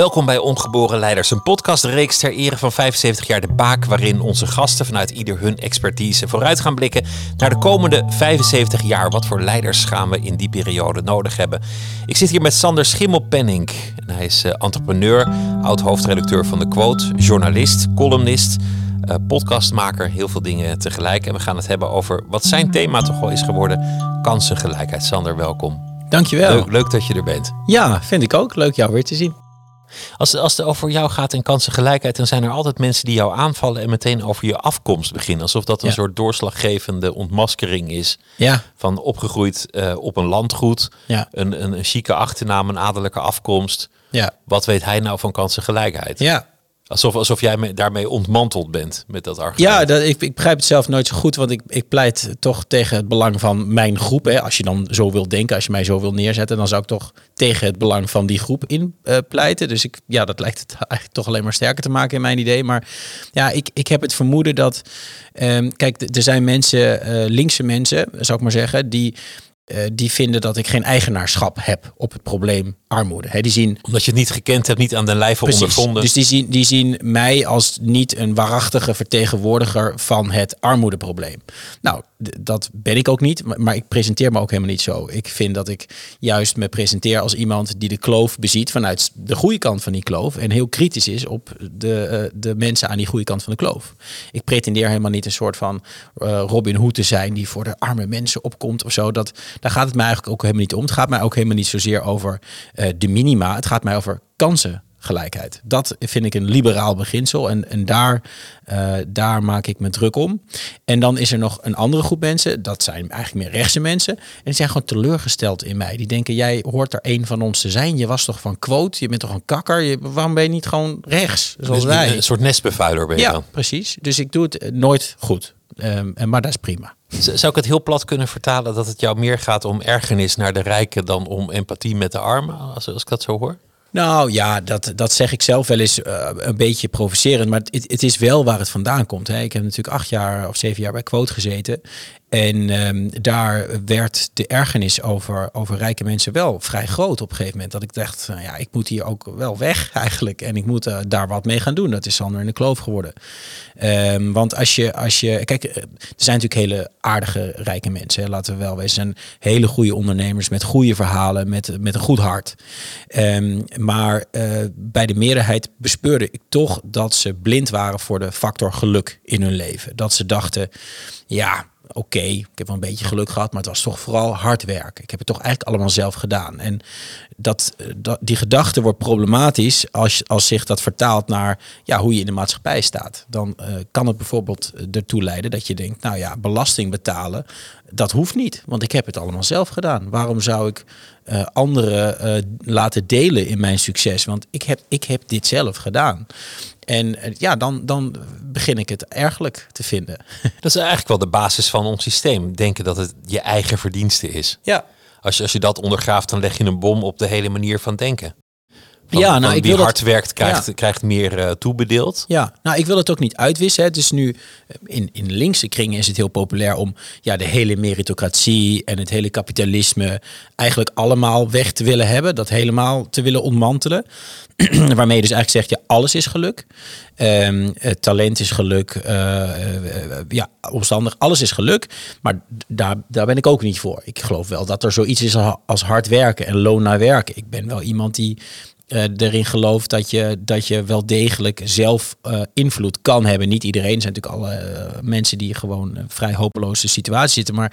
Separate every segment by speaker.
Speaker 1: Welkom bij Ongeboren Leiders, een podcastreeks ter ere van 75 jaar De Baak, waarin onze gasten vanuit ieder hun expertise vooruit gaan blikken naar de komende 75 jaar. Wat voor leiders gaan we in die periode nodig hebben? Ik zit hier met Sander Schimmelpenning. En hij is uh, entrepreneur, oud-hoofdredacteur van De Quote, journalist, columnist, uh, podcastmaker, heel veel dingen tegelijk. En we gaan het hebben over wat zijn thema toch wel is geworden, kansengelijkheid. Sander, welkom.
Speaker 2: Dankjewel.
Speaker 1: Leuk, leuk dat je er bent.
Speaker 2: Ja, vind ik ook. Leuk jou weer te zien.
Speaker 1: Als, als het over jou gaat en kansengelijkheid, dan zijn er altijd mensen die jou aanvallen en meteen over je afkomst beginnen. Alsof dat een soort doorslaggevende ontmaskering is.
Speaker 2: Ja.
Speaker 1: Van opgegroeid uh, op een landgoed,
Speaker 2: ja.
Speaker 1: een, een, een chique achternaam, een adellijke afkomst.
Speaker 2: Ja.
Speaker 1: Wat weet hij nou van kansengelijkheid?
Speaker 2: Ja,
Speaker 1: Alsof, alsof jij me, daarmee ontmanteld bent met dat argument.
Speaker 2: Ja, dat, ik, ik begrijp het zelf nooit zo goed, want ik, ik pleit toch tegen het belang van mijn groep. Hè. Als je dan zo wil denken, als je mij zo wil neerzetten, dan zou ik toch tegen het belang van die groep in uh, pleiten. Dus ik, ja, dat lijkt het eigenlijk toch alleen maar sterker te maken in mijn idee. Maar ja, ik, ik heb het vermoeden dat, um, kijk, er zijn mensen, uh, linkse mensen, zou ik maar zeggen, die uh, die vinden dat ik geen eigenaarschap heb op het probleem armoede. He, die zien,
Speaker 1: Omdat je het niet gekend hebt, niet aan de lijve
Speaker 2: precies,
Speaker 1: ondervonden.
Speaker 2: Dus die zien, die zien mij als niet een waarachtige vertegenwoordiger van het armoedeprobleem. Nou, dat ben ik ook niet, maar, ik presenteer me ook helemaal niet zo. Ik vind dat ik juist me presenteer als iemand die de kloof beziet vanuit de goede kant van die kloof. En heel kritisch is op de, uh, de mensen aan die goede kant van de kloof. Ik pretendeer helemaal niet een soort van uh, Robin Hood te zijn die voor de arme mensen opkomt of zo. Dat, daar gaat het mij eigenlijk ook helemaal niet om. Het gaat mij ook helemaal niet zozeer over uh, de minima. Het gaat mij over kansen gelijkheid. Dat vind ik een liberaal beginsel en, en daar, uh, daar maak ik me druk om. En dan is er nog een andere groep mensen, dat zijn eigenlijk meer rechtse mensen. En die zijn gewoon teleurgesteld in mij. Die denken, jij hoort er een van ons te zijn. Je was toch van quote, je bent toch een kakker. Je, waarom ben je niet gewoon rechts, zoals
Speaker 1: dus
Speaker 2: wij?
Speaker 1: Een soort nestbevuiler ben je
Speaker 2: ja,
Speaker 1: dan.
Speaker 2: precies. Dus ik doe het nooit goed. Um, maar dat is prima.
Speaker 1: Zou ik het heel plat kunnen vertalen dat het jou meer gaat om ergernis naar de rijken dan om empathie met de armen, als, als ik dat zo hoor?
Speaker 2: Nou ja, dat, dat zeg ik zelf wel eens uh, een beetje provocerend. Maar het, het, is wel waar het vandaan komt. Hè. Ik heb natuurlijk acht jaar of zeven jaar bij Quote gezeten. En um, daar werd de ergernis over, over rijke mensen wel vrij groot op een gegeven moment. Dat ik dacht, nou ja, ik moet hier ook wel weg eigenlijk. En ik moet uh, daar wat mee gaan doen. Dat is Sander in de kloof geworden. Um, want als je, als je, kijk, er zijn natuurlijk hele aardige rijke mensen. Laten we wel wezen. Zijn hele goede ondernemers met goede verhalen, met, met een goed hart. Um, maar uh, bij de meerderheid bespeurde ik toch dat ze blind waren voor de factor geluk in hun leven. Dat ze dachten, ja, oké, ik heb wel een beetje geluk gehad, maar het was toch vooral hard werken. Ik heb het toch eigenlijk allemaal zelf gedaan. En dat, dat, die gedachte wordt problematisch als, als zich dat vertaalt naar ja, hoe je in de maatschappij staat. Dan uh, kan het bijvoorbeeld ertoe leiden dat je denkt, nou ja, belasting betalen, dat hoeft niet, want ik heb het allemaal zelf gedaan. Waarom zou ik anderen laten delen in mijn succes? Want ik heb, ik heb dit zelf gedaan. En ja, dan, dan begin ik het ergelijk te vinden.
Speaker 1: Dat is eigenlijk wel de basis van ons systeem. Denken dat het je eigen verdienste is.
Speaker 2: Ja.
Speaker 1: Als je, als je dat ondergraaft, dan leg je een bom op de hele manier van denken. Van,
Speaker 2: ja, nou, ik
Speaker 1: wie
Speaker 2: wil
Speaker 1: hard
Speaker 2: dat,
Speaker 1: werkt, krijgt,
Speaker 2: ja.
Speaker 1: krijgt meer uh, toebedeeld.
Speaker 2: Ja, nou, ik wil het ook niet uitwissen. Het is nu in, in linkse kringen is het heel populair om ja, de hele meritocratie en het hele kapitalisme eigenlijk allemaal weg te willen hebben. Dat helemaal te willen ontmantelen. Waarmee je dus eigenlijk zegt, ja, alles is geluk. Um, talent is geluk. Uh, uh, ja, omstandig, alles is geluk. Maar daar, daar ben ik ook niet voor. Ik geloof wel dat er zoiets is als hard werken en loon naar werken. Ik ben wel iemand die uh, erin gelooft dat je, dat je wel degelijk zelf uh, invloed kan hebben. Niet iedereen, er zijn natuurlijk alle uh, mensen die gewoon een vrij hopeloze situatie zitten. Maar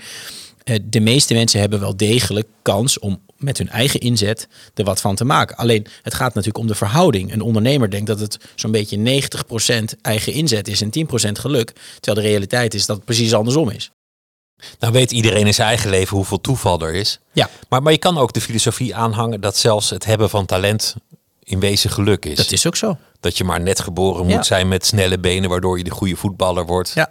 Speaker 2: de meeste mensen hebben wel degelijk kans om met hun eigen inzet er wat van te maken. Alleen het gaat natuurlijk om de verhouding. Een ondernemer denkt dat het zo'n beetje 90% eigen inzet is en 10% geluk. Terwijl de realiteit is dat het precies andersom is.
Speaker 1: Nou weet iedereen in zijn eigen leven hoeveel toeval er is.
Speaker 2: Ja.
Speaker 1: Maar, maar je kan ook de filosofie aanhangen dat zelfs het hebben van talent in wezen geluk is.
Speaker 2: Dat is ook zo.
Speaker 1: Dat je maar net geboren moet
Speaker 2: Ja.
Speaker 1: zijn met snelle benen, waardoor je de goede voetballer wordt.
Speaker 2: Ja.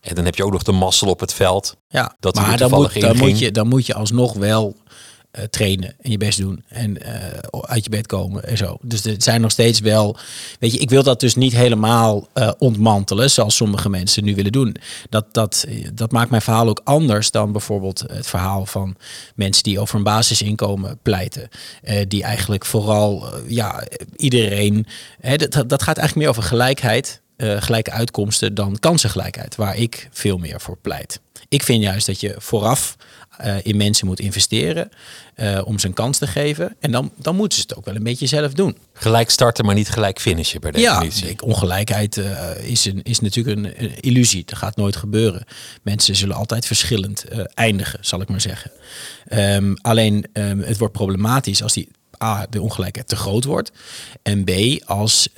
Speaker 1: En dan heb je ook nog de mazzel op het veld.
Speaker 2: Ja,
Speaker 1: Dat
Speaker 2: maar dan moet, dan, moet je, dan moet je alsnog wel eh, trainen en je best doen en uh, uit je bed komen en zo. Dus er zijn nog steeds wel, weet je, ik wil dat dus niet helemaal uh, ontmantelen zoals sommige mensen nu willen doen. Dat, dat, dat maakt mijn verhaal ook anders dan bijvoorbeeld het verhaal van mensen die over een basisinkomen pleiten. die eigenlijk vooral, ja, iedereen, hè, dat, dat gaat eigenlijk meer over gelijkheid. gelijke uitkomsten dan kansengelijkheid, waar ik veel meer voor pleit. Ik vind juist dat je vooraf uh, in mensen moet investeren uh, om ze een kans te geven. En dan, dan moeten ze het ook wel een beetje zelf doen.
Speaker 1: Gelijk starten, maar niet gelijk finishen per definitie.
Speaker 2: Ja, ongelijkheid uh, is, een, is natuurlijk een, een, illusie. Dat gaat nooit gebeuren. Mensen zullen altijd verschillend eindigen, zal ik maar zeggen. Um, alleen um, het wordt problematisch als die A, de ongelijkheid te groot wordt. En B, als,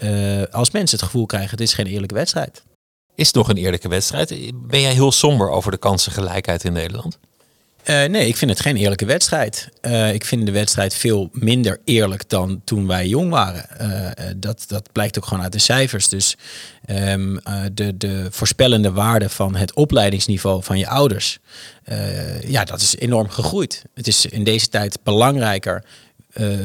Speaker 2: als mensen het gevoel krijgen, dit is geen eerlijke wedstrijd.
Speaker 1: Is het nog een eerlijke wedstrijd? Ben jij heel somber over de kansengelijkheid in Nederland?
Speaker 2: Uh, nee, ik vind het geen eerlijke wedstrijd. Uh, ik vind de wedstrijd veel minder eerlijk dan toen wij jong waren. Uh, dat, dat blijkt ook gewoon uit de cijfers. Dus um, de, de voorspellende waarde van het opleidingsniveau van je ouders, ja, dat is enorm gegroeid. Het is in deze tijd belangrijker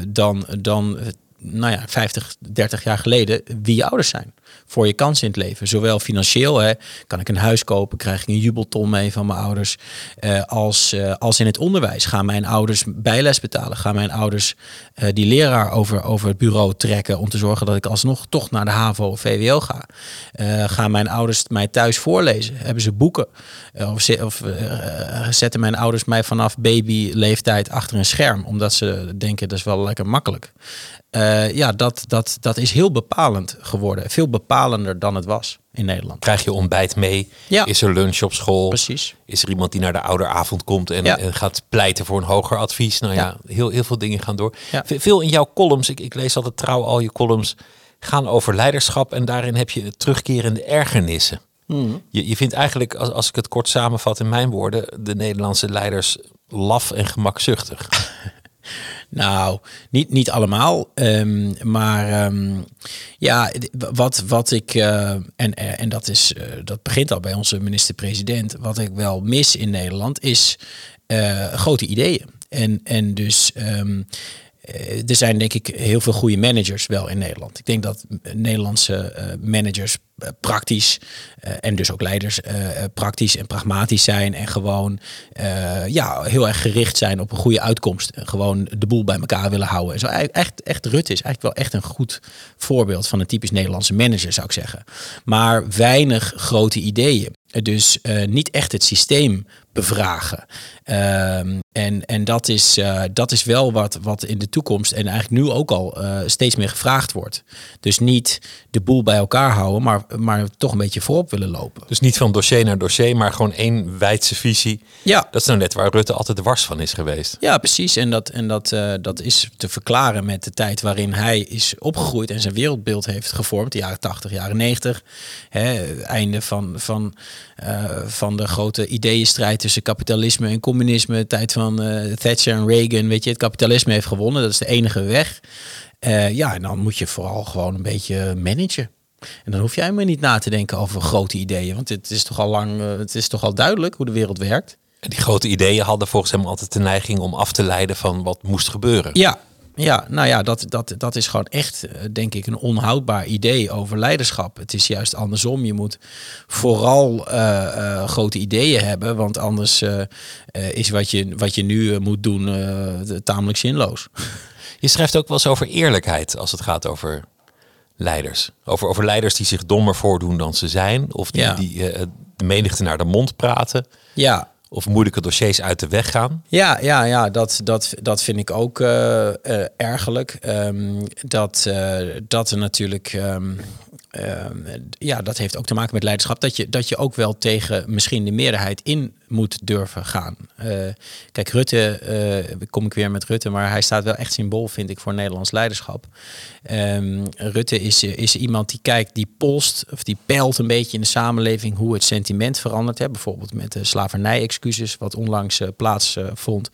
Speaker 2: dan, dan nou ja, 50, 30 jaar geleden wie je ouders zijn voor je kans in het leven. Zowel financieel, hè, kan ik een huis kopen, krijg ik een jubelton mee van mijn ouders, eh, als, eh, als in het onderwijs. Gaan mijn ouders bijles betalen? Gaan mijn ouders eh, die leraar over, over het bureau trekken om te zorgen dat ik alsnog toch naar de HAVO of VWO ga? Gaan mijn ouders mij thuis voorlezen? Hebben ze boeken? Of, of zetten mijn ouders mij vanaf babyleeftijd achter een scherm, omdat ze denken dat is wel lekker makkelijk? ja, dat, dat, dat is heel bepalend geworden. Veel bepalender dan het was in Nederland.
Speaker 1: Krijg je ontbijt mee? Ja. Is er lunch op school?
Speaker 2: Precies.
Speaker 1: Is er iemand die naar de ouderavond komt en, en gaat pleiten voor een hoger advies? Nou ja, heel, heel veel dingen gaan door. Veel in jouw columns, ik, ik lees altijd trouw al je columns, gaan over leiderschap. En daarin heb je terugkerende ergernissen. Hmm. Je, je vindt eigenlijk, als, als ik het kort samenvat in mijn woorden, de Nederlandse leiders laf en gemakzuchtig.
Speaker 2: Nou, niet, niet allemaal. Um, maar um, ja, wat, wat ik, uh, en, en dat, is, uh, dat begint al bij onze minister-president, wat ik wel mis in Nederland is grote ideeën. En, en dus um, er zijn denk ik heel veel goede managers wel in Nederland. Ik denk dat Nederlandse managers eh, praktisch uh, en dus ook leiders praktisch en pragmatisch zijn en gewoon ja, heel erg gericht zijn op een goede uitkomst. En gewoon de boel bij elkaar willen houden. En zo echt, echt Rutte is eigenlijk wel echt een goed voorbeeld van een typisch Nederlandse manager, zou ik zeggen. Maar weinig grote ideeën. Dus niet echt het systeem bevragen. Ehm, en en dat, is, dat is wel wat, wat in de toekomst en eigenlijk nu ook al steeds meer gevraagd wordt. Dus niet de boel bij elkaar houden, maar maar, toch een beetje voorop willen lopen.
Speaker 1: Dus niet van dossier naar dossier, maar gewoon één wijdse visie.
Speaker 2: Ja.
Speaker 1: Dat is nou net waar Rutte altijd de wars van is geweest.
Speaker 2: Ja, precies. En dat, en dat, uh, dat is te verklaren met de tijd waarin hij is opgegroeid en zijn wereldbeeld heeft gevormd. De jaren 80, jaren 90. Hè, einde van, van, van de grote ideeënstrijd tussen kapitalisme en communisme. Tijd van uh, Thatcher en Reagan. Weet je, het kapitalisme heeft gewonnen. Dat is de enige weg. ja, en dan moet je vooral gewoon een beetje managen. En dan hoef jij maar niet na te denken over grote ideeën. Want het is toch al lang, eh, het is toch al duidelijk hoe de wereld werkt.
Speaker 1: En die grote ideeën hadden volgens hem altijd de neiging om af te leiden van wat moest gebeuren.
Speaker 2: Ja, ja, nou ja, dat, dat, dat is gewoon echt, eh, denk ik, een onhoudbaar idee over leiderschap. Het is juist andersom. Je moet vooral uh, grote ideeën hebben, want anders uh, is wat je, wat je nu moet doen tamelijk zinloos.
Speaker 1: Je schrijft ook wel eens over eerlijkheid als het gaat over leiders. Over, over leiders die zich dommer voordoen dan ze zijn. Of die, die de menigte naar de mond praten.
Speaker 2: Ja.
Speaker 1: Of moeilijke dossiers uit de weg gaan.
Speaker 2: Ja, ja, ja dat, dat, dat vind ik ook uh, uh, ergerlijk. Um, dat, dat er natuurlijk. Um, ja, dat heeft ook te maken met leiderschap. Dat je, dat je ook wel tegen misschien de meerderheid in moet durven gaan. Uh, kijk, Rutte, uh, kom ik weer met Rutte, maar hij staat wel echt symbool, vind ik, voor Nederlands leiderschap. Um, Rutte is, is iemand die kijkt, die polst, of die peilt een beetje in de samenleving hoe het sentiment verandert. Hè? Bijvoorbeeld met de slavernij-excuses, wat onlangs uh, plaatsvond.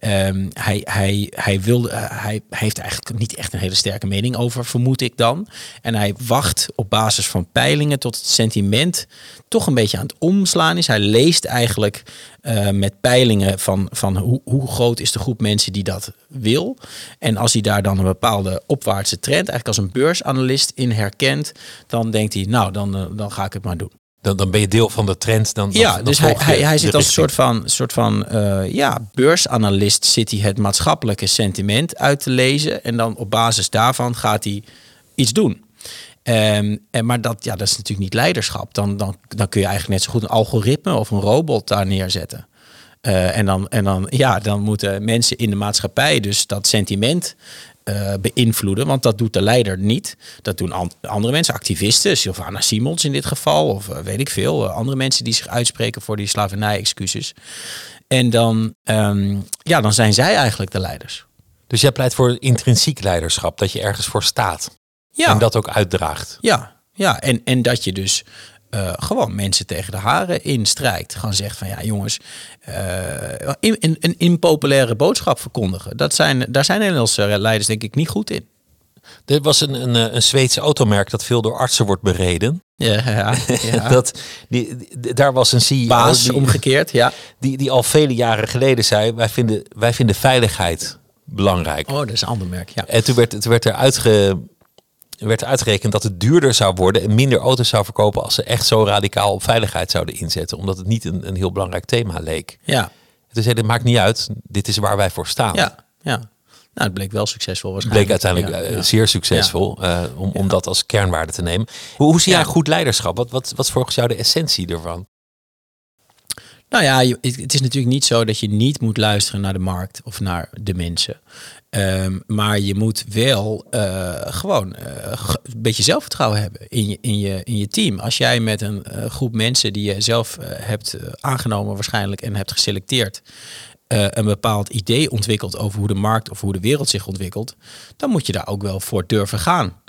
Speaker 2: Um, hij, hij, hij, wilde, hij heeft eigenlijk niet echt een hele sterke mening over, vermoed ik dan. En hij wacht op basis van peilingen tot het sentiment toch een beetje aan het omslaan is. Hij leest eigenlijk eigenlijk uh, met peilingen van, van hoe, hoe groot is de groep mensen die dat wil. En als hij daar dan een bepaalde opwaartse trend, eigenlijk als een beursanalist in herkent, dan denkt hij, nou, dan, uh, dan ga ik het maar doen.
Speaker 1: Dan, dan ben je deel van de trend. Dan,
Speaker 2: ja,
Speaker 1: dan
Speaker 2: dus hij, hij, hij zit als een soort van, soort van uh, ja, beursanalist zit hij het maatschappelijke sentiment uit te lezen. En dan op basis daarvan gaat hij iets doen. Um, en, maar dat, ja, dat is natuurlijk niet leiderschap. Dan, dan, dan kun je eigenlijk net zo goed een algoritme of een robot daar neerzetten. Uh, en, dan, en dan, ja, dan moeten mensen in de maatschappij dus dat sentiment uh, beïnvloeden. Want dat doet de leider niet. Dat doen an andere mensen, activisten, Sylvana Simons in dit geval. Of uh, weet ik veel, andere mensen die zich uitspreken voor die slavernij-excuses. En dan, um, ja, dan zijn zij eigenlijk de leiders.
Speaker 1: Dus jij pleit voor intrinsiek leiderschap, dat je ergens voor staat. Ja. En dat ook uitdraagt.
Speaker 2: Ja, ja. En, en dat je dus uh, gewoon mensen tegen de haren instrijkt. Gewoon zegt van ja jongens, uh, een, een impopulaire boodschap verkondigen. Dat zijn, daar zijn Nederlandse leiders denk ik niet goed in.
Speaker 1: Er was een, een, een Zweedse automerk dat veel door artsen wordt bereden.
Speaker 2: Ja, ja, ja.
Speaker 1: dat, die, daar was een CEO.
Speaker 2: Baas die, omgekeerd, ja.
Speaker 1: Die, die al vele jaren geleden zei: wij vinden, wij vinden veiligheid belangrijk.
Speaker 2: Oh, dat is een ander merk, ja.
Speaker 1: En toen werd, toen werd er uitge, werd uitgerekend dat het duurder zou worden en minder auto's zou verkopen als ze echt zo radicaal op veiligheid zouden inzetten. Omdat het niet een, een heel belangrijk thema leek.
Speaker 2: Ja.
Speaker 1: Dus het maakt niet uit, dit is waar wij voor staan.
Speaker 2: Ja, ja. Nou, het bleek wel succesvol waarschijnlijk.
Speaker 1: bleek uiteindelijk ja, zeer succesvol uh, om, om dat als kernwaarde te nemen. Hoe, hoe zie jij goed leiderschap? Wat, wat, wat is volgens jou de essentie ervan?
Speaker 2: Nou ja, het is natuurlijk niet zo dat je niet moet luisteren naar de markt of naar de mensen. Um, maar je moet wel uh, gewoon uh, een beetje zelfvertrouwen hebben in je, in je, in je team. Als jij met een uh, groep mensen die je zelf hebt aangenomen waarschijnlijk en hebt geselecteerd, een bepaald idee ontwikkelt over hoe de markt of hoe de wereld zich ontwikkelt, dan moet je daar ook wel voor durven gaan.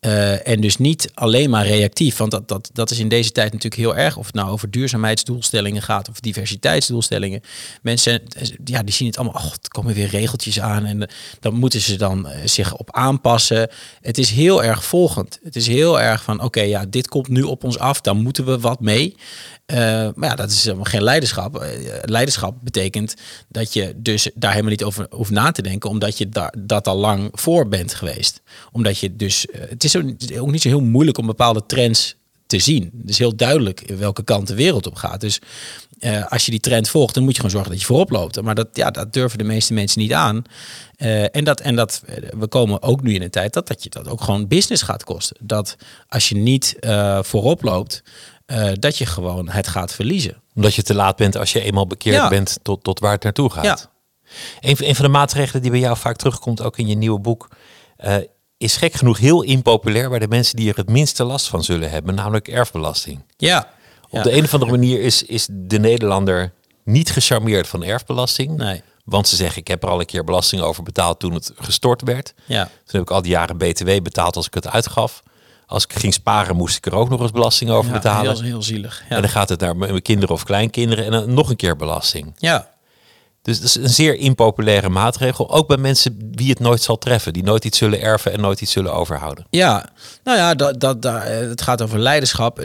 Speaker 2: Uh, en dus niet alleen maar reactief, want dat, dat, dat is in deze tijd natuurlijk heel erg. Of het nou over duurzaamheidsdoelstellingen gaat of diversiteitsdoelstellingen. Mensen ja, die zien het allemaal, oh, er komen weer regeltjes aan en uh, dan moeten ze dan zich op aanpassen. Het is heel erg volgend. Het is heel erg van, oké, ja, dit komt nu op ons af, dan moeten we wat mee. Maar ja, dat is helemaal geen leiderschap. leiderschap betekent dat je dus daar helemaal niet over hoeft na te denken, omdat je daar, dat al lang voor bent geweest. Omdat je dus, het is ook niet zo heel moeilijk om bepaalde trends te zien. Het is heel duidelijk welke kant de wereld op gaat. Dus als je die trend volgt, dan moet je gewoon zorgen dat je voorop loopt. Maar dat, ja, dat durven de meeste mensen niet aan. En dat, en dat, we komen ook nu in een tijd dat, dat je dat ook gewoon business gaat kosten. Dat als je niet voorop loopt, dat je gewoon het gaat verliezen.
Speaker 1: Omdat je te laat bent als je eenmaal bekeerd ja. bent tot, tot waar het naartoe gaat. Ja. Een, een van de maatregelen die bij jou vaak terugkomt, ook in je nieuwe boek, is gek genoeg heel impopulair bij de mensen die er het minste last van zullen hebben, namelijk erfbelasting.
Speaker 2: Ja.
Speaker 1: Op de een of andere manier is, is de Nederlander niet gecharmeerd van erfbelasting.
Speaker 2: Nee.
Speaker 1: Want ze zeggen, ik heb er al een keer belasting over betaald toen het gestort werd.
Speaker 2: Ja.
Speaker 1: Toen heb ik al die jaren BTW betaald als ik het uitgaf. Als ik ging sparen, moest ik er ook nog eens belasting over
Speaker 2: ja,
Speaker 1: betalen.
Speaker 2: Heel, heel zielig.
Speaker 1: Ja. En dan gaat het naar mijn kinderen of kleinkinderen en dan nog een keer belasting.
Speaker 2: Ja.
Speaker 1: Dus dat is een zeer impopulaire maatregel. Ook bij mensen wie het nooit zal treffen. Die nooit iets zullen erven en nooit iets zullen overhouden.
Speaker 2: Ja, nou ja, dat, dat, dat, het gaat over leiderschap.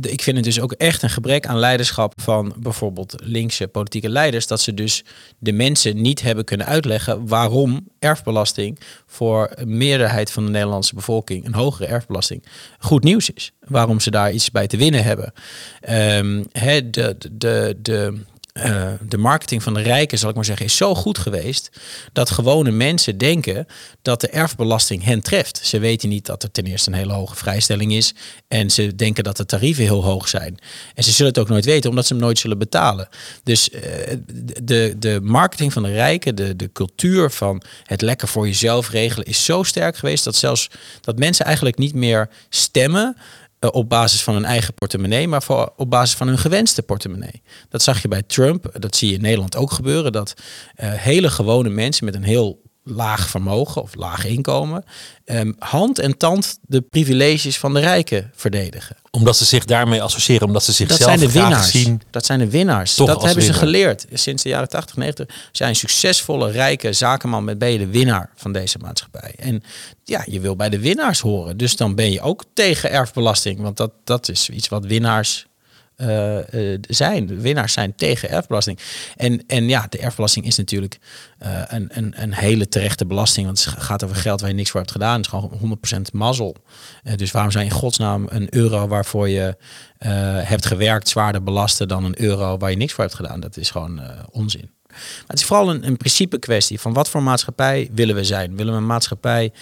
Speaker 2: Ik vind het dus ook echt een gebrek aan leiderschap van bijvoorbeeld linkse politieke leiders. Dat ze dus de mensen niet hebben kunnen uitleggen waarom erfbelasting voor een meerderheid van de Nederlandse bevolking, een hogere erfbelasting, goed nieuws is. Waarom ze daar iets bij te winnen hebben. Um, de, de, de, de uh, de marketing van de rijken, zal ik maar zeggen, is zo goed geweest dat gewone mensen denken dat de erfbelasting hen treft. Ze weten niet dat er ten eerste een hele hoge vrijstelling is en ze denken dat de tarieven heel hoog zijn. En ze zullen het ook nooit weten, omdat ze hem nooit zullen betalen. Dus uh, de, de marketing van de rijken, de, de cultuur van het lekker voor jezelf regelen, is zo sterk geweest dat zelfs dat mensen eigenlijk niet meer stemmen uh, op basis van hun eigen portemonnee, maar voor, op basis van hun gewenste portemonnee. Dat zag je bij Trump, dat zie je in Nederland ook gebeuren, dat uh, hele gewone mensen met een heel laag vermogen of laag inkomen, um, hand en tand de privileges van de rijken verdedigen.
Speaker 1: Omdat ze zich daarmee associëren, omdat ze zichzelf
Speaker 2: dat zijn de winnaars.
Speaker 1: zien.
Speaker 2: Dat zijn de winnaars.
Speaker 1: Toch
Speaker 2: dat hebben
Speaker 1: winnaar.
Speaker 2: ze geleerd sinds de jaren 80, 90. Zijn succesvolle, rijke zakenman met ben je de winnaar van deze maatschappij. En ja, je wil bij de winnaars horen. Dus dan ben je ook tegen erfbelasting. Want dat, dat is iets wat winnaars uh, zijn. Winnaars zijn tegen erfbelasting. En, en ja, de erfbelasting is natuurlijk een, een, een hele terechte belasting. Want het gaat over geld waar je niks voor hebt gedaan. Het is gewoon 100% mazzel. dus waarom zou je in godsnaam een euro waarvoor je hebt gewerkt zwaarder belasten dan een euro waar je niks voor hebt gedaan? Dat is gewoon onzin. Maar het is vooral een, principe kwestie van wat voor maatschappij willen we zijn. Willen we een maatschappij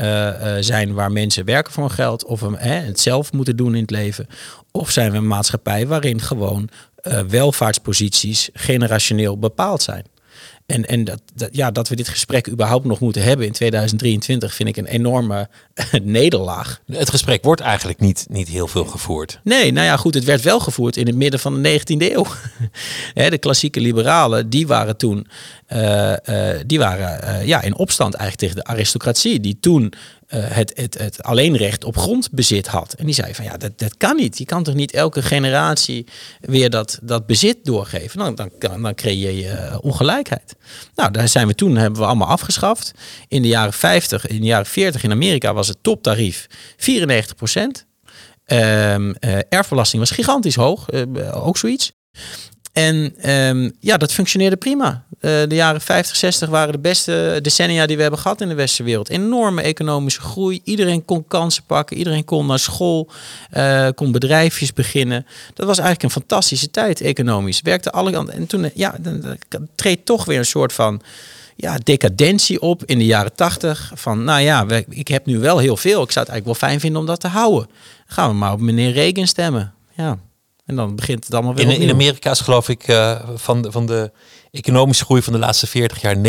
Speaker 2: uh, zijn waar mensen werken voor hun geld of we het zelf moeten doen in het leven? Of zijn we een maatschappij waarin gewoon uh, welvaartsposities generationeel bepaald zijn? En, en dat, dat, ja, dat we dit gesprek überhaupt nog moeten hebben in 2023 vind ik een enorme nederlaag.
Speaker 1: Het gesprek wordt eigenlijk niet, niet heel veel gevoerd.
Speaker 2: Nee, nou ja, goed, het werd wel gevoerd in het midden van de 19e eeuw. de klassieke liberalen, die waren toen uh, uh, die waren, uh, ja, in opstand eigenlijk tegen de aristocratie, die toen het, het, het alleenrecht op grondbezit had. En die zei van ja, dat, dat kan niet. Je kan toch niet elke generatie weer dat, dat bezit doorgeven. Dan, dan, dan creëer je ongelijkheid. Nou, daar zijn we toen, hebben we allemaal afgeschaft. In de jaren 50, in de jaren 40 in Amerika was het toptarief 94 procent. Um, erfbelasting was gigantisch hoog, ook zoiets. En um, ja, dat functioneerde prima. Uh, de jaren 50, 60 waren de beste decennia die we hebben gehad in de westerse wereld. Enorme economische groei. Iedereen kon kansen pakken. Iedereen kon naar school, uh, kon bedrijfjes beginnen. Dat was eigenlijk een fantastische tijd economisch. Werkte alle kanten. En toen ja, dan treedt toch weer een soort van ja, decadentie op in de jaren 80. Van nou ja, ik heb nu wel heel veel. Ik zou het eigenlijk wel fijn vinden om dat te houden. gaan we maar op meneer Reagan stemmen. Ja. En dan begint het allemaal weer.
Speaker 1: In, in Amerika is geloof ik uh, van, de, van de economische groei van de laatste 40 jaar 90%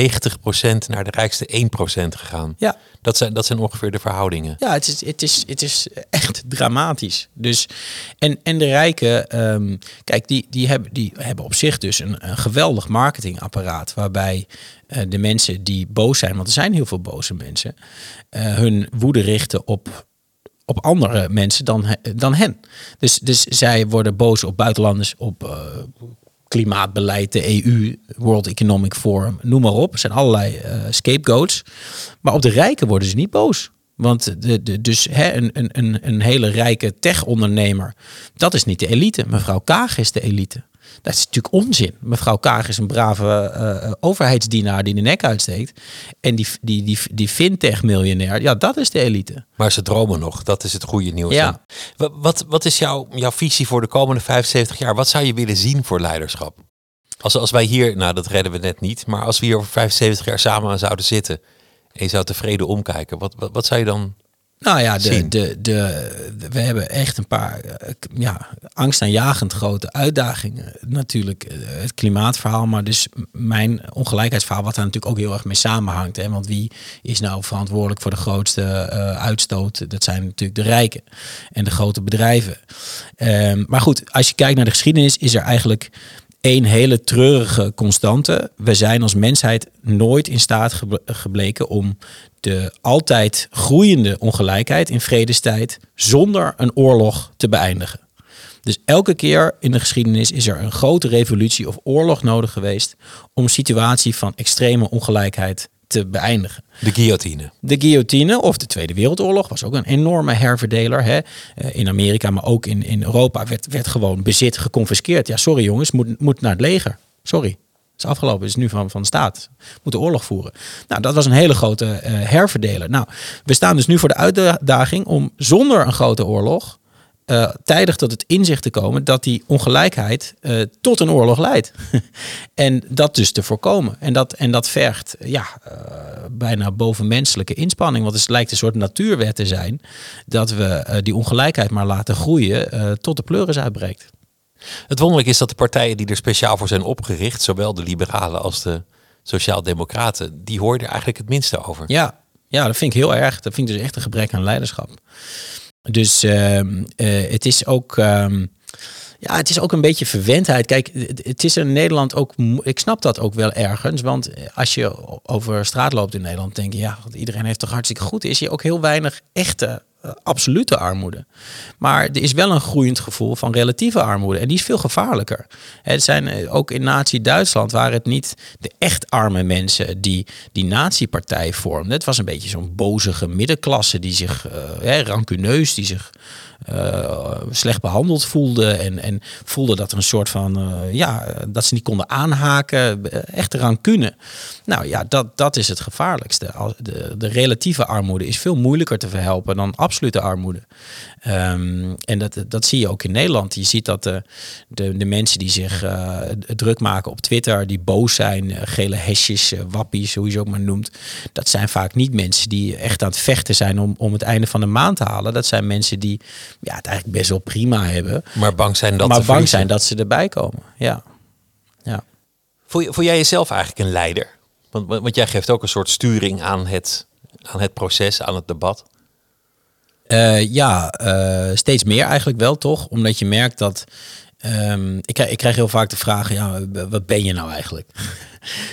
Speaker 1: naar de rijkste 1% gegaan.
Speaker 2: Ja.
Speaker 1: Dat zijn, dat zijn ongeveer de verhoudingen.
Speaker 2: Ja, het is, het is, het is echt dramatisch. Dus, en, en de rijken, um, kijk, die, die, hebben, die hebben op zich dus een, een geweldig marketingapparaat. Waarbij uh, de mensen die boos zijn, want er zijn heel veel boze mensen, uh, hun woede richten op op andere mensen dan, dan hen. Dus, dus zij worden boos op buitenlanders, op uh, klimaatbeleid, de EU, World Economic Forum, noem maar op. Er zijn allerlei uh, scapegoats. Maar op de rijken worden ze niet boos. Want de, de, dus hè, een, een, een hele rijke tech-ondernemer, dat is niet de elite. Mevrouw Kaag is de elite. Dat is natuurlijk onzin. Mevrouw Kaag is een brave uh, overheidsdienaar die de nek uitsteekt. En die, die, die, die fintech-miljonair, ja, dat is de elite.
Speaker 1: Maar ze dromen nog, dat is het goede nieuws. Ja. Wat, wat, wat is jouw, jouw visie voor de komende 75 jaar? Wat zou je willen zien voor leiderschap? Als, als wij hier, nou dat redden we net niet, maar als we hier over 75 jaar samen zouden zitten en je zou tevreden omkijken, wat, wat, wat zou je dan
Speaker 2: nou ja, de, de, de, we hebben echt een paar eh, ja, angstaanjagend grote uitdagingen. Natuurlijk eh, het klimaatverhaal, maar dus mijn ongelijkheidsverhaal, wat daar natuurlijk ook heel erg mee samenhangt. Hè? Want wie is nou verantwoordelijk voor de grootste uh, uitstoot? Dat zijn natuurlijk de rijken en de grote bedrijven. Um, maar goed, als je kijkt naar de geschiedenis, is er eigenlijk één hele treurige constante. We zijn als mensheid nooit in staat gebleken om de altijd groeiende ongelijkheid in vredestijd zonder een oorlog te beëindigen. Dus elke keer in de geschiedenis is er een grote revolutie of oorlog nodig geweest om een situatie van extreme ongelijkheid te beëindigen.
Speaker 1: De guillotine.
Speaker 2: De guillotine of de Tweede Wereldoorlog was ook een enorme herverdeler. Hè? Eh, in Amerika, maar ook in, in Europa werd, werd gewoon bezit geconfiskeerd. Ja, sorry jongens, moet, moet naar het leger. Sorry. Is afgelopen, is nu van, van de staat. Moeten oorlog voeren. Nou, dat was een hele grote uh, herverdeler. Nou, we staan dus nu voor de uitdaging om zonder een grote oorlog uh, tijdig tot het inzicht te komen dat die ongelijkheid uh, tot een oorlog leidt. en dat dus te voorkomen. En dat, en dat vergt ja, uh, bijna bovenmenselijke inspanning. Want het lijkt een soort natuurwet te zijn dat we die ongelijkheid maar laten groeien tot de pleuris uitbreekt.
Speaker 1: Het wonderlijk is dat de partijen die er speciaal voor zijn opgericht, zowel de liberalen als de sociaaldemocraten, die hoorden er eigenlijk het minste over.
Speaker 2: Ja, ja, dat vind ik heel erg. Dat vind ik dus echt een gebrek aan leiderschap. Dus uh, uh, het is ook. Um, ja, het is ook een beetje verwendheid. Kijk, het is in Nederland ook. Ik snap dat ook wel ergens. Want als je over straat loopt in Nederland, denk je, ja, iedereen heeft toch hartstikke goed. Is je ook heel weinig echte absolute armoede. Maar er is wel een groeiend gevoel van relatieve armoede. En die is veel gevaarlijker. Het zijn ook in Nazi-Duitsland waren het niet de echt arme mensen die die nazi-partij vormden. Het was een beetje zo'n bozige middenklasse die zich, uh, rancuneus, die zich uh, slecht behandeld voelde. En, en voelde dat er een soort van, uh, ja, dat ze niet konden aanhaken. Echt rancune. Nou ja, dat, dat is het gevaarlijkste. De, de relatieve armoede is veel moeilijker te verhelpen dan absolute armoede. Um, en dat, dat zie je ook in Nederland. Je ziet dat de, de, de mensen die zich uh, druk maken op Twitter, die boos zijn, gele hesjes, wappies, hoe je ze ook maar noemt. Dat zijn vaak niet mensen die echt aan het vechten zijn om, om het einde van de maand te halen. Dat zijn mensen die ja, het eigenlijk best wel prima hebben.
Speaker 1: Maar bang zijn dat,
Speaker 2: maar bang zijn dat ze erbij komen. Ja. ja.
Speaker 1: Voel, voel jij jezelf eigenlijk een leider? Want, want jij geeft ook een soort sturing aan het, aan het proces, aan het debat.
Speaker 2: Uh, ja, uh, steeds meer eigenlijk wel toch? Omdat je merkt dat. Um, ik, krijg, ik krijg heel vaak de vraag: ja, wat ben je nou eigenlijk?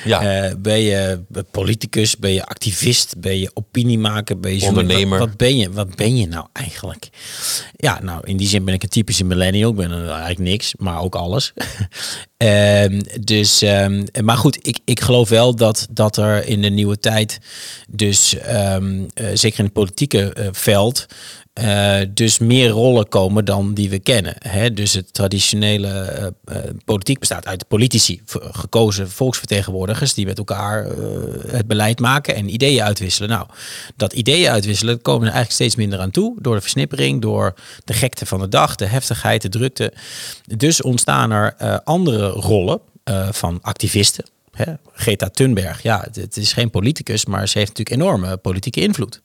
Speaker 2: Ja. Uh, ben je politicus? Ben je activist? Ben je opiniemaker? Ben je
Speaker 1: ondernemer?
Speaker 2: Wat, wat, ben je? Wat ben je nou eigenlijk? Ja, nou in die zin ben ik een typische millennial. Ik ben eigenlijk niks, maar ook alles. uh, dus, um, maar goed, ik, ik geloof wel dat, dat er in de nieuwe tijd, dus uh, zeker in het politieke uh, veld, uh, dus meer rollen komen dan die we kennen. Hè? Dus het traditionele uh, politiek bestaat uit politici, gekozen volksvertegenwoordigers die met elkaar het beleid maken en ideeën uitwisselen. Nou, dat ideeën uitwisselen komen er eigenlijk steeds minder aan toe door de versnippering, door de gekte van de dag, de heftigheid, de drukte. Dus ontstaan er andere rollen van activisten. Hè, Greta Thunberg, ja, het, is geen politicus, maar ze heeft natuurlijk enorme politieke invloed.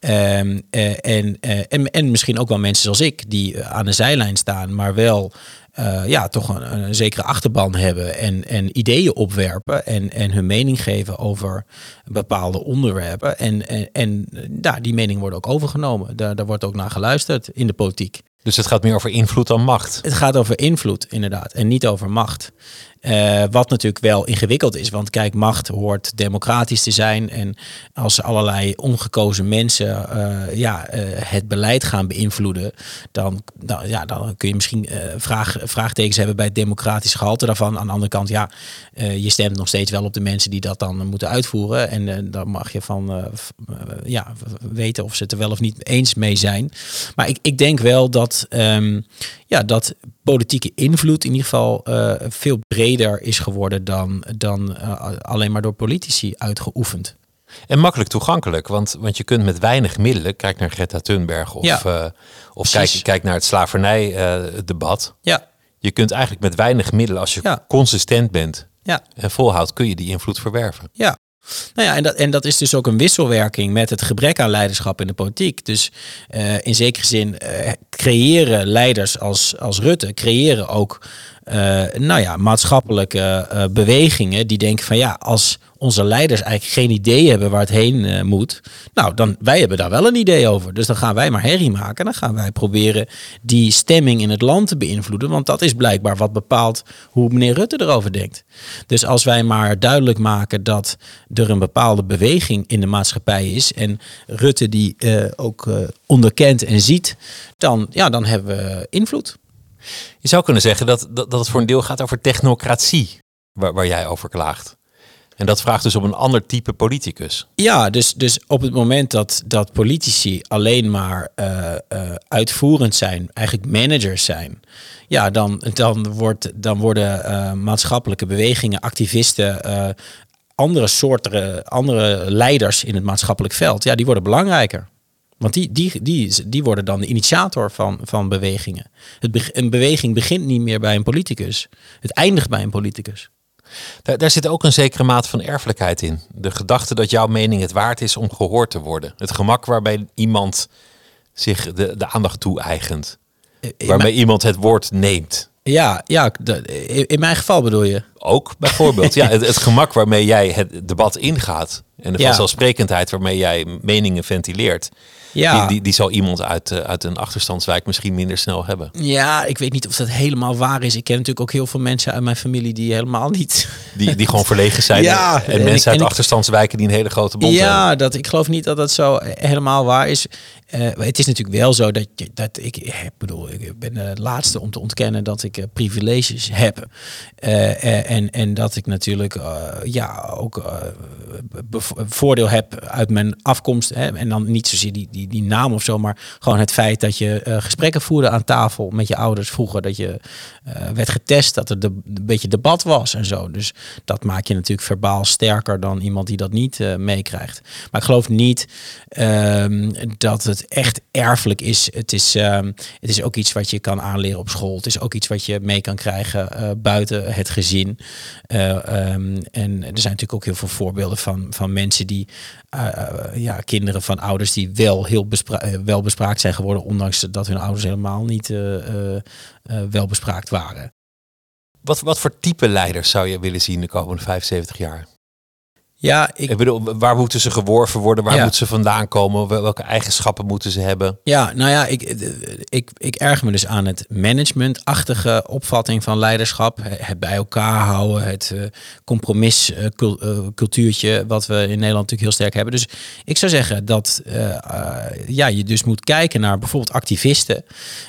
Speaker 2: Um, en, uh, en, en misschien ook wel mensen zoals ik, die aan de zijlijn staan, maar wel uh, ja, toch een, een, zekere achterban hebben en, en ideeën opwerpen en, en hun mening geven over bepaalde onderwerpen. En, en, en ja, die meningen worden ook overgenomen. Daar, daar wordt ook naar geluisterd in de politiek.
Speaker 1: Dus het gaat meer over invloed dan macht?
Speaker 2: Het gaat over invloed, inderdaad, en niet over macht. Uh, wat natuurlijk wel ingewikkeld is, want kijk, macht hoort democratisch te zijn. En als allerlei ongekozen mensen uh, ja, uh, het beleid gaan beïnvloeden, dan, ja, dan kun je misschien vraag, vraagtekens hebben bij het democratisch gehalte daarvan. Aan de andere kant, ja, je stemt nog steeds wel op de mensen die dat dan moeten uitvoeren. En dan mag je van ja, weten of ze het er wel of niet eens mee zijn. Maar ik, ik denk wel dat, um, ja, dat politieke invloed in ieder geval uh, veel breder is geworden dan, dan uh, alleen maar door politici uitgeoefend.
Speaker 1: En makkelijk toegankelijk, want, want je kunt met weinig middelen, kijk naar Greta Thunberg of, ja, uh, of kijk, kijk naar het slavernijdebat.
Speaker 2: ja.
Speaker 1: Je kunt eigenlijk met weinig middelen, als je ja. consistent bent
Speaker 2: ja.
Speaker 1: en volhoudt, kun je die invloed verwerven.
Speaker 2: Ja, nou ja, en dat, en dat is dus ook een wisselwerking met het gebrek aan leiderschap in de politiek. Dus uh, in zekere zin uh, creëren leiders als, als Rutte, creëren ook uh, nou ja, maatschappelijke bewegingen die denken van ja, als onze leiders eigenlijk geen idee hebben waar het heen uh, moet. Nou, dan wij hebben daar wel een idee over. Dus dan gaan wij maar herrie maken. Dan gaan wij proberen die stemming in het land te beïnvloeden. Want dat is blijkbaar wat bepaalt hoe meneer Rutte erover denkt. Dus als wij maar duidelijk maken dat er een bepaalde beweging in de maatschappij is. En Rutte die ook onderkent en ziet. Dan, ja, dan hebben we invloed.
Speaker 1: Je zou kunnen zeggen dat, dat, dat het voor een deel gaat over technocratie. Waar, waar jij over klaagt. En dat vraagt dus om een ander type politicus.
Speaker 2: Ja, dus, dus op het moment dat, dat politici alleen maar uh, uh, uitvoerend zijn, eigenlijk managers zijn, ja, dan, dan, wordt, dan worden uh, maatschappelijke bewegingen, activisten, andere soorten, andere leiders in het maatschappelijk veld, ja, die worden belangrijker. Want die, die, die, die worden dan de initiator van, van bewegingen. Het, een beweging begint niet meer bij een politicus. Het eindigt bij een politicus.
Speaker 1: Daar, daar, zit ook een zekere mate van erfelijkheid in. De gedachte dat jouw mening het waard is om gehoord te worden. Het gemak waarbij iemand zich de, de aandacht toe-eigent. Waarmee iemand het woord neemt.
Speaker 2: Ja, ja, in mijn geval bedoel je?
Speaker 1: Ook bijvoorbeeld. ja, het, het, gemak waarmee jij het debat ingaat. En de vanzelfsprekendheid waarmee jij meningen ventileert.
Speaker 2: Ja.
Speaker 1: Die, die, die zou iemand uit, eh, uit een achterstandswijk misschien minder snel hebben.
Speaker 2: Ja, ik weet niet of dat helemaal waar is. Ik ken natuurlijk ook heel veel mensen uit mijn familie die helemaal niet.
Speaker 1: Die, die gewoon verlegen zijn.
Speaker 2: Ja,
Speaker 1: en,
Speaker 2: en
Speaker 1: mensen
Speaker 2: ik-
Speaker 1: uit
Speaker 2: ik-
Speaker 1: achterstandswijken die een hele grote bond hebben.
Speaker 2: Ja, dat, ik geloof niet dat dat zo helemaal waar is. Eh, het is natuurlijk wel zo dat, je, dat ik, ik bedoel, ik ben de laatste om te ontkennen dat ik eh, privileges heb. Eh, eh, en, en dat ik natuurlijk eh, ja, ook eh, voordeel heb uit mijn afkomst. Hè? En dan niet zozeer die, die, die naam of zo, maar gewoon het feit dat je eh, gesprekken voerde aan tafel met je ouders vroeger. Dat je eh, werd getest, dat er de, een beetje debat was en zo. Dus dat maakt je natuurlijk verbaal sterker dan iemand die dat niet eh, meekrijgt. Maar ik geloof niet ehm, dat het echt erfelijk is. Het is, ehm, het is ook iets wat je kan aanleren op school. Het is ook iets wat je mee kan krijgen buiten het gezin. Eh, ehm, en er zijn natuurlijk ook heel veel voorbeelden van, van mensen die, ja, kinderen van ouders die wel heel eh, wel bespraakt zijn geworden, ondanks dat hun ouders helemaal niet eh, eh, wel bespraakt waren.
Speaker 1: Wat, wat voor type leiders zou je willen zien de komende 75 jaar?
Speaker 2: Ja, ik,
Speaker 1: Ik bedoel, waar moeten ze geworven worden? Waar
Speaker 2: Ja.
Speaker 1: moeten ze vandaan komen? Wel- Welke eigenschappen moeten ze hebben?
Speaker 2: Ja, nou ja, ik, ik, ik erg me dus aan het managementachtige opvatting van leiderschap. Het bij elkaar houden, het eh, compromiscultuurtje wat we in Nederland natuurlijk heel sterk hebben. Dus ik zou zeggen dat eh, eh, ja, je dus moet kijken naar bijvoorbeeld activisten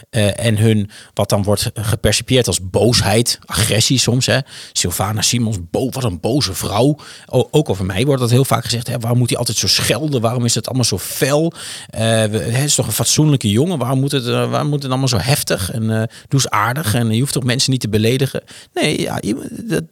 Speaker 2: eh, en hun, wat dan wordt gepercipieerd als boosheid, agressie soms. Hè. Sylvana Simons, bo wat een boze vrouw. O- ook over mij wordt dat heel vaak gezegd. Hè, waarom moet hij altijd zo schelden? Waarom is het allemaal zo fel? Hij is toch een fatsoenlijke jongen? Waarom moet het, eh, waarom moet het allemaal zo heftig? En eh doe eens aardig. En je hoeft toch mensen niet te beledigen? Nee, ja,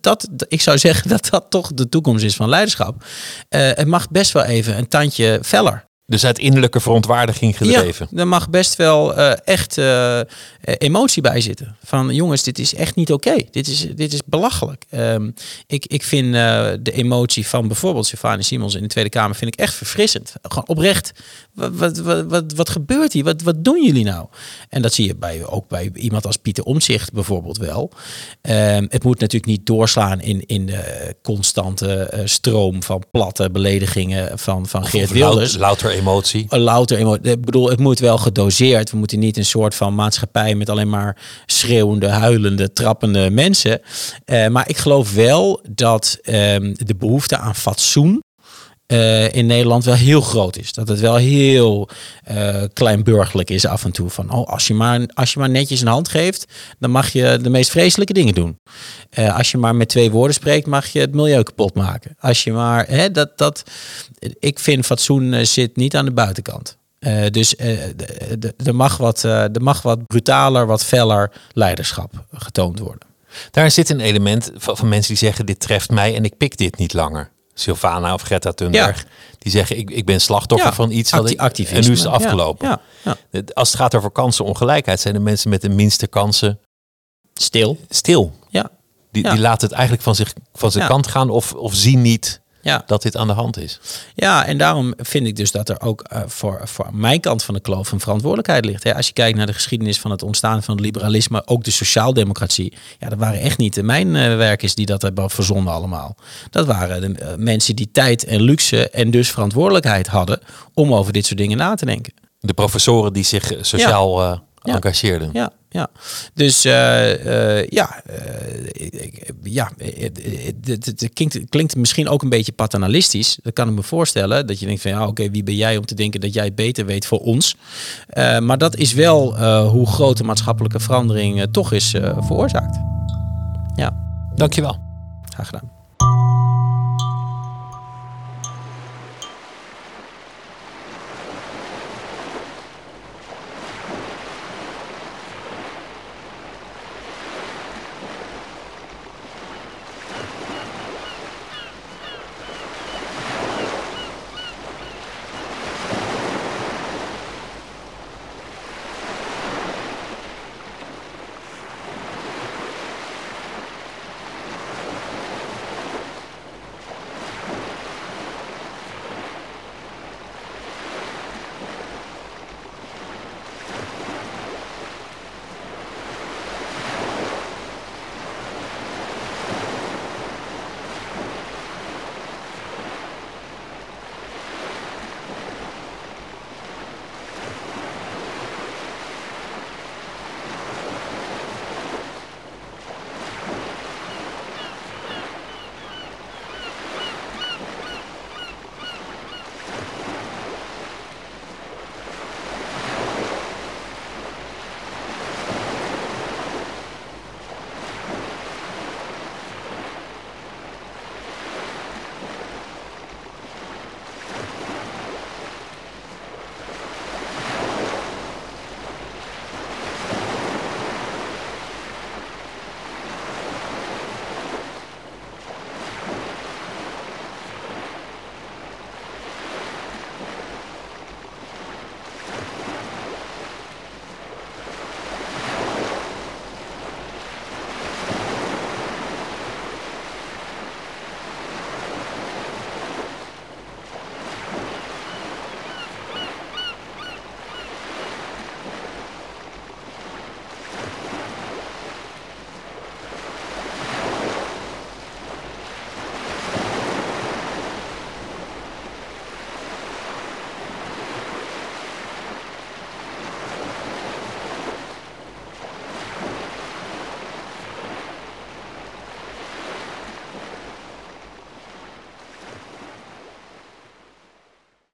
Speaker 2: dat, dat, ik zou zeggen dat dat toch de toekomst is van leiderschap. Het mag best wel even een tandje feller.
Speaker 1: Dus uit innerlijke verontwaardiging gedreven.
Speaker 2: Ja, er mag best wel eh, echt eh, eh, emotie bij zitten. Van jongens, dit is echt niet oké. Dit, is, dit is belachelijk. Ehm, ik, ik vind de emotie van bijvoorbeeld Stefanie Simons in de Tweede Kamer vind ik echt verfrissend. Gewoon oprecht. Wat, wat, wat, wat, wat gebeurt hier? Wat, wat doen jullie nou? En dat zie je bij, ook bij iemand als Pieter Omzicht bijvoorbeeld wel. Ehm, het moet natuurlijk niet doorslaan in, in de constante stroom van platte beledigingen van, van Geert Wilders
Speaker 1: louter emotie.
Speaker 2: een louter emotie. Ik bedoel, het moet wel gedoseerd. We moeten niet een soort van maatschappij met alleen maar schreeuwende, huilende, trappende mensen. Eh, maar ik geloof wel dat ehm, de behoefte aan fatsoen eh, in Nederland wel heel groot is. Dat het wel heel eh kleinburgerlijk is af en toe. Van, oh, als je, maar, als je maar netjes een hand geeft, dan mag je de meest vreselijke dingen doen. Eh, als je maar met twee woorden spreekt, mag je het milieu kapot maken. Als je maar, hè, dat, dat, ik vind fatsoen zit niet aan de buitenkant. Dus er mag, wat, mag wat brutaler, wat feller leiderschap getoond worden.
Speaker 1: Daar zit een element van, van mensen die zeggen: Dit treft mij en ik pik dit niet langer. Sylvana of Greta Thunberg. Die zeggen: ik, ik ben slachtoffer
Speaker 2: Ja,
Speaker 1: van iets
Speaker 2: acti-
Speaker 1: ik,
Speaker 2: activisme.
Speaker 1: en nu is het afgelopen.
Speaker 2: ja,
Speaker 1: Als het gaat over kansenongelijkheid, zijn de mensen met de minste kansen
Speaker 2: Stil.
Speaker 1: stil.
Speaker 2: Ja,
Speaker 1: Die, die laten het eigenlijk van, zich, van zijn kant gaan of, of zien niet
Speaker 2: ja.
Speaker 1: dat dit aan de hand is.
Speaker 2: Ja, en daarom vind ik dus dat er ook eh, voor, voor mijn kant van de kloof een verantwoordelijkheid ligt. Hè. Als je kijkt naar de geschiedenis van het ontstaan van het liberalisme, ook de sociaaldemocratie. Ja, dat waren echt niet de mijn eh, werkers die dat hebben verzonnen allemaal. Dat waren de eh, mensen die tijd en luxe en dus verantwoordelijkheid hadden om over dit soort dingen na te denken.
Speaker 1: De professoren die zich sociaal
Speaker 2: Ja.
Speaker 1: engageerden.
Speaker 2: Ja, ja. Dus eh, eh, ja, eh, ja, het, het, het- het klinkt, klinkt misschien ook een beetje paternalistisch. Dat kan ik me voorstellen. Dat je denkt van ja, oké, wie ben jij om te denken dat jij het beter weet voor ons? Maar dat is wel hoe grote maatschappelijke verandering toch is veroorzaakt. Ja,
Speaker 1: Dankjewel.
Speaker 2: graag gedaan.